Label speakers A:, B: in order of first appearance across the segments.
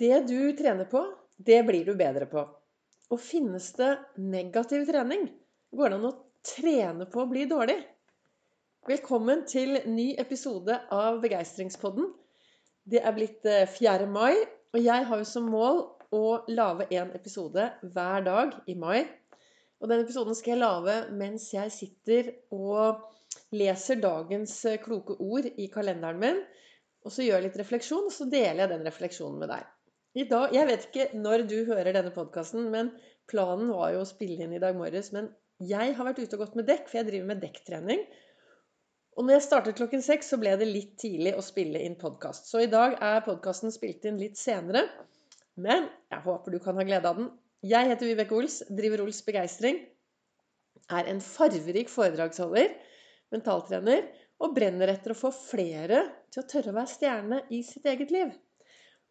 A: Det du trener på, det blir du bedre på. Og finnes det negativ trening? Går det an å trene på å bli dårlig? Velkommen til ny episode av Begeistringspodden. Det er blitt 4. Eh, mai, og jeg har jo som mål å lage en episode hver dag i mai. Og den episoden skal jeg lage mens jeg sitter og leser dagens eh, kloke ord i kalenderen min. Og så gjør jeg litt refleksjon, og så deler jeg den refleksjonen med deg. I dag, Jeg vet ikke når du hører denne podkasten, men planen var jo å spille inn i dag morges. Men jeg har vært ute og gått med dekk, for jeg driver med dekktrening. Og når jeg startet klokken seks, så ble det litt tidlig å spille inn podkast. Så i dag er podkasten spilt inn litt senere. Men jeg håper du kan ha glede av den. Jeg heter Vibeke Ols, driver Ols Begeistring. Er en farverik foredragsholder, mentaltrener og brenner etter å få flere til å tørre å være stjerne i sitt eget liv.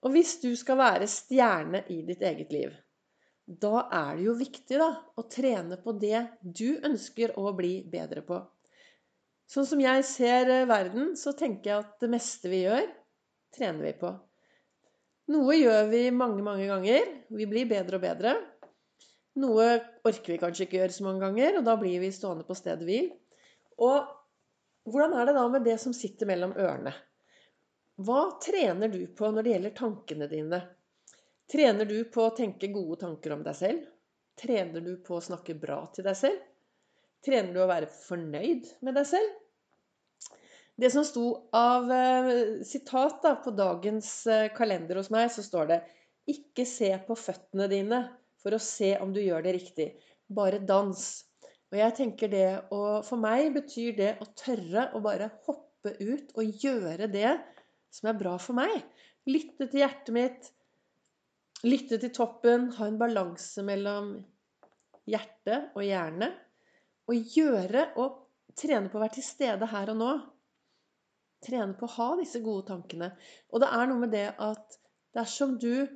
A: Og hvis du skal være stjerne i ditt eget liv, da er det jo viktig da, å trene på det du ønsker å bli bedre på. Sånn som jeg ser eh, verden, så tenker jeg at det meste vi gjør, trener vi på. Noe gjør vi mange, mange ganger. Vi blir bedre og bedre. Noe orker vi kanskje ikke gjøre så mange ganger, og da blir vi stående på stedet hvil. Og hvordan er det da med det som sitter mellom ørene? Hva trener du på når det gjelder tankene dine? Trener du på å tenke gode tanker om deg selv? Trener du på å snakke bra til deg selv? Trener du å være fornøyd med deg selv? Det som sto av eh, sitat da, på dagens eh, kalender hos meg, så står det Ikke se på føttene dine for å se om du gjør det riktig. Bare dans. Og jeg tenker det Og for meg betyr det å tørre å bare hoppe ut og gjøre det som er bra for meg. Lytte til hjertet mitt. Lytte til toppen. Ha en balanse mellom hjerte og hjerne. Og gjøre og trene på å være til stede her og nå. Trene på å ha disse gode tankene. Og det er noe med det at dersom du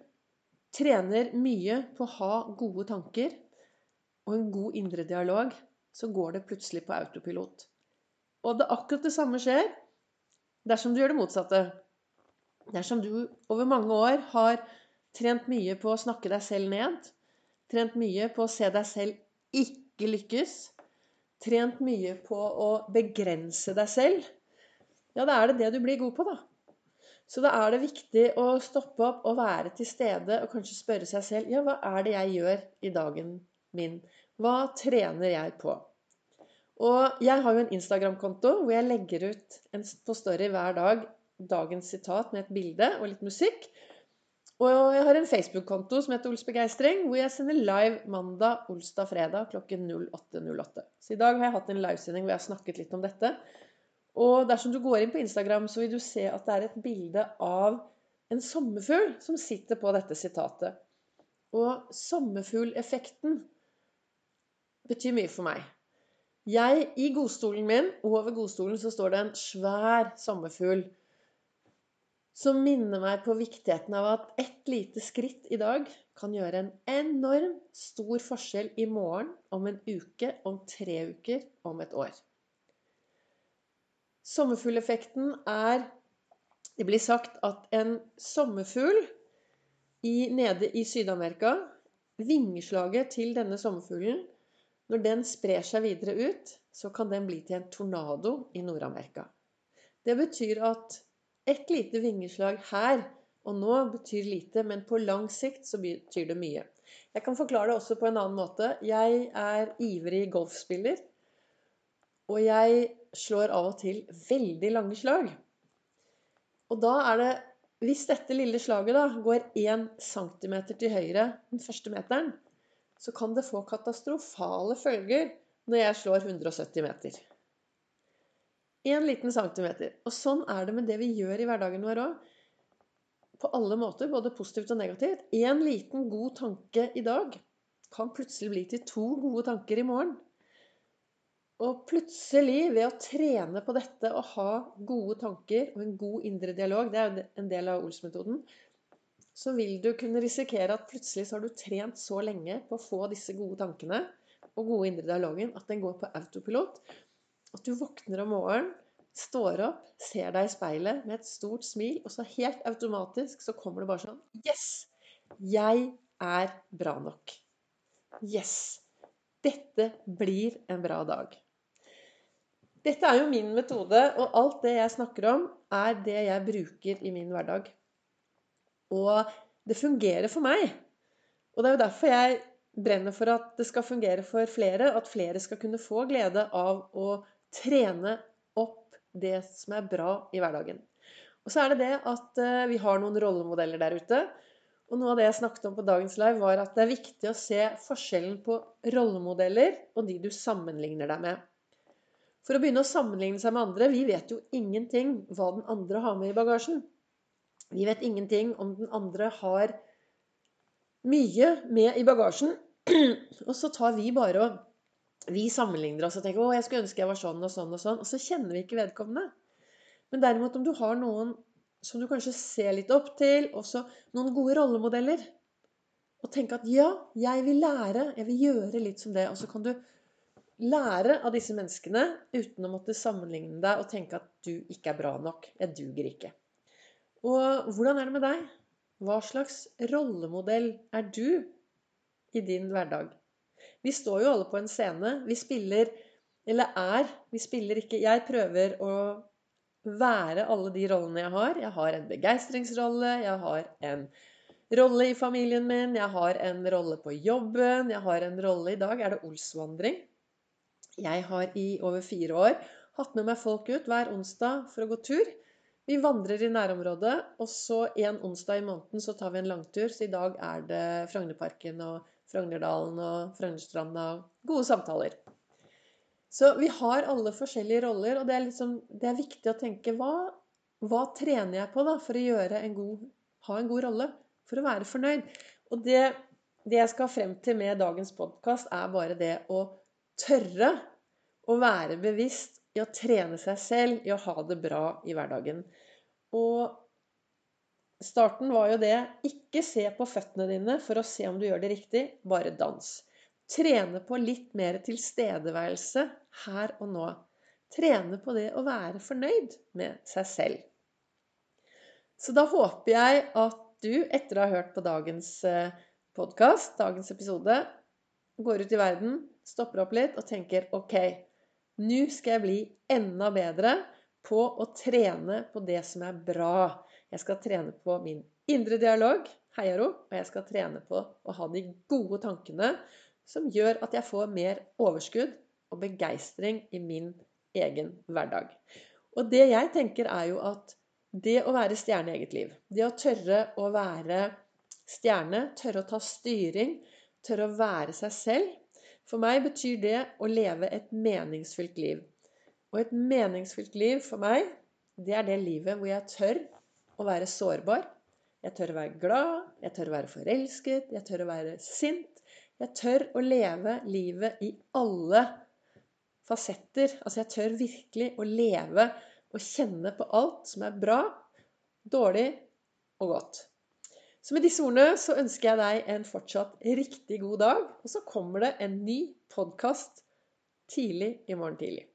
A: trener mye på å ha gode tanker, og en god indre dialog, så går det plutselig på autopilot. Og det akkurat det samme skjer dersom du gjør det motsatte. Dersom du over mange år har trent mye på å snakke deg selv ned, trent mye på å se deg selv ikke lykkes, trent mye på å begrense deg selv, ja, da er det det du blir god på, da. Så da er det viktig å stoppe opp og være til stede og kanskje spørre seg selv ja, hva er det jeg gjør i dagen min? Hva trener jeg på? Og jeg har jo en Instagram-konto hvor jeg legger ut en, på story hver dag dagens sitat med et bilde og litt musikk. Og jeg har en Facebook-konto som heter Ols Begeistring, hvor jeg sender live mandag, olsdag, fredag klokken 08.08. Så i dag har jeg hatt en livesending hvor jeg har snakket litt om dette. Og dersom du går inn på Instagram, så vil du se at det er et bilde av en sommerfugl som sitter på dette sitatet. Og sommerfugleffekten betyr mye for meg. Jeg, I godstolen min, over godstolen, så står det en svær sommerfugl som minner meg på viktigheten av at ett lite skritt i dag kan gjøre en enorm stor forskjell i morgen, om en uke, om tre uker, om et år. Sommerfugleffekten er Det blir sagt at en sommerfugl i, nede i Syd-Amerika Vingeslaget til denne sommerfuglen når den sprer seg videre ut, så kan den bli til en tornado i Nord-Amerika. Det betyr at et lite vingeslag her og nå betyr lite, men på lang sikt så betyr det mye. Jeg kan forklare det også på en annen måte. Jeg er ivrig golfspiller. Og jeg slår av og til veldig lange slag. Og da er det Hvis dette lille slaget da går 1 cm til høyre den første meteren, så kan det få katastrofale følger når jeg slår 170 meter. En liten centimeter. Og sånn er det med det vi gjør i hverdagen vår òg. På alle måter, både positivt og negativt. En liten god tanke i dag kan plutselig bli til to gode tanker i morgen. Og plutselig, ved å trene på dette og ha gode tanker og en god indre dialog, det er jo en del av Ols-metoden, så vil du kunne risikere at plutselig så har du trent så lenge på å få disse gode tankene og gode indre dialogen at den går på autopilot. At du våkner om morgenen står opp, ser deg i speilet med et stort smil, og så helt automatisk så kommer det bare sånn Yes! Jeg er bra nok. Yes! Dette blir en bra dag. Dette er jo min metode, og alt det jeg snakker om, er det jeg bruker i min hverdag. Og det fungerer for meg. Og det er jo derfor jeg brenner for at det skal fungere for flere, at flere skal kunne få glede av å trene opp det som er bra i hverdagen. Og så er det det at eh, vi har noen rollemodeller der ute. Og noe av det jeg snakket om på dagens live, var at det er viktig å se forskjellen på rollemodeller og de du sammenligner deg med. For å begynne å sammenligne seg med andre Vi vet jo ingenting hva den andre har med i bagasjen. Vi vet ingenting om den andre har mye med i bagasjen. Og så tar vi bare og vi sammenligner oss og tenker 'Å, jeg skulle ønske jeg var sånn og sånn og sånn'. Og så kjenner vi ikke vedkommende. Men derimot om du har noen som du kanskje ser litt opp til, også noen gode rollemodeller, og tenke at 'ja, jeg vil lære, jeg vil gjøre litt som det', og så kan du lære av disse menneskene uten å måtte sammenligne deg og tenke at du ikke er bra nok. Jeg duger ikke. Og hvordan er det med deg? Hva slags rollemodell er du i din hverdag? Vi står jo alle på en scene. Vi spiller Eller er Vi spiller ikke Jeg prøver å være alle de rollene jeg har. Jeg har en begeistringsrolle. Jeg har en rolle i familien min. Jeg har en rolle på jobben. Jeg har en rolle I dag er det Olsvandring. Jeg har i over fire år hatt med meg folk ut hver onsdag for å gå tur. Vi vandrer i nærområdet, og så en onsdag i måneden så tar vi en langtur. Så i dag er det Frognerparken og Frognerdalen og Frognerstranda. Gode samtaler. Så vi har alle forskjellige roller, og det er, liksom, det er viktig å tenke hva, hva, trener jeg på da, for å en god, ha en god rolle? For å være fornøyd. Og det, det jeg skal frem til med dagens podkast, er bare det å tørre å være bevisst i å trene seg selv, i å ha det bra i hverdagen. Og Starten var jo det ikke se på føttene dine for å se om du gjør det riktig, bare dans. Trene på litt mer tilstedeværelse her og nå. Trene på det å være fornøyd med seg selv. Så da håper jeg at du, etter å ha hørt på dagens eh, podkast, dagens episode, går ut i verden, stopper opp litt og tenker OK, nå skal jeg bli enda bedre på å trene på det som er bra. Jeg skal trene på min indre dialog, heiaro, og jeg skal trene på å ha de gode tankene som gjør at jeg får mer overskudd og begeistring i min egen hverdag. Og det jeg tenker, er jo at det å være stjerne i eget liv, det å tørre å være stjerne, tørre å ta styring, tørre å være seg selv For meg betyr det å leve et meningsfylt liv. Og et meningsfylt liv for meg, det er det livet hvor jeg tør å være sårbar. Jeg tør å være glad, jeg tør å være forelsket, jeg tør å være sint. Jeg tør å leve livet i alle fasetter. Altså jeg tør virkelig å leve og kjenne på alt som er bra, dårlig og godt. Så med disse ordene så ønsker jeg deg en fortsatt riktig god dag. Og så kommer det en ny podkast tidlig i morgen tidlig.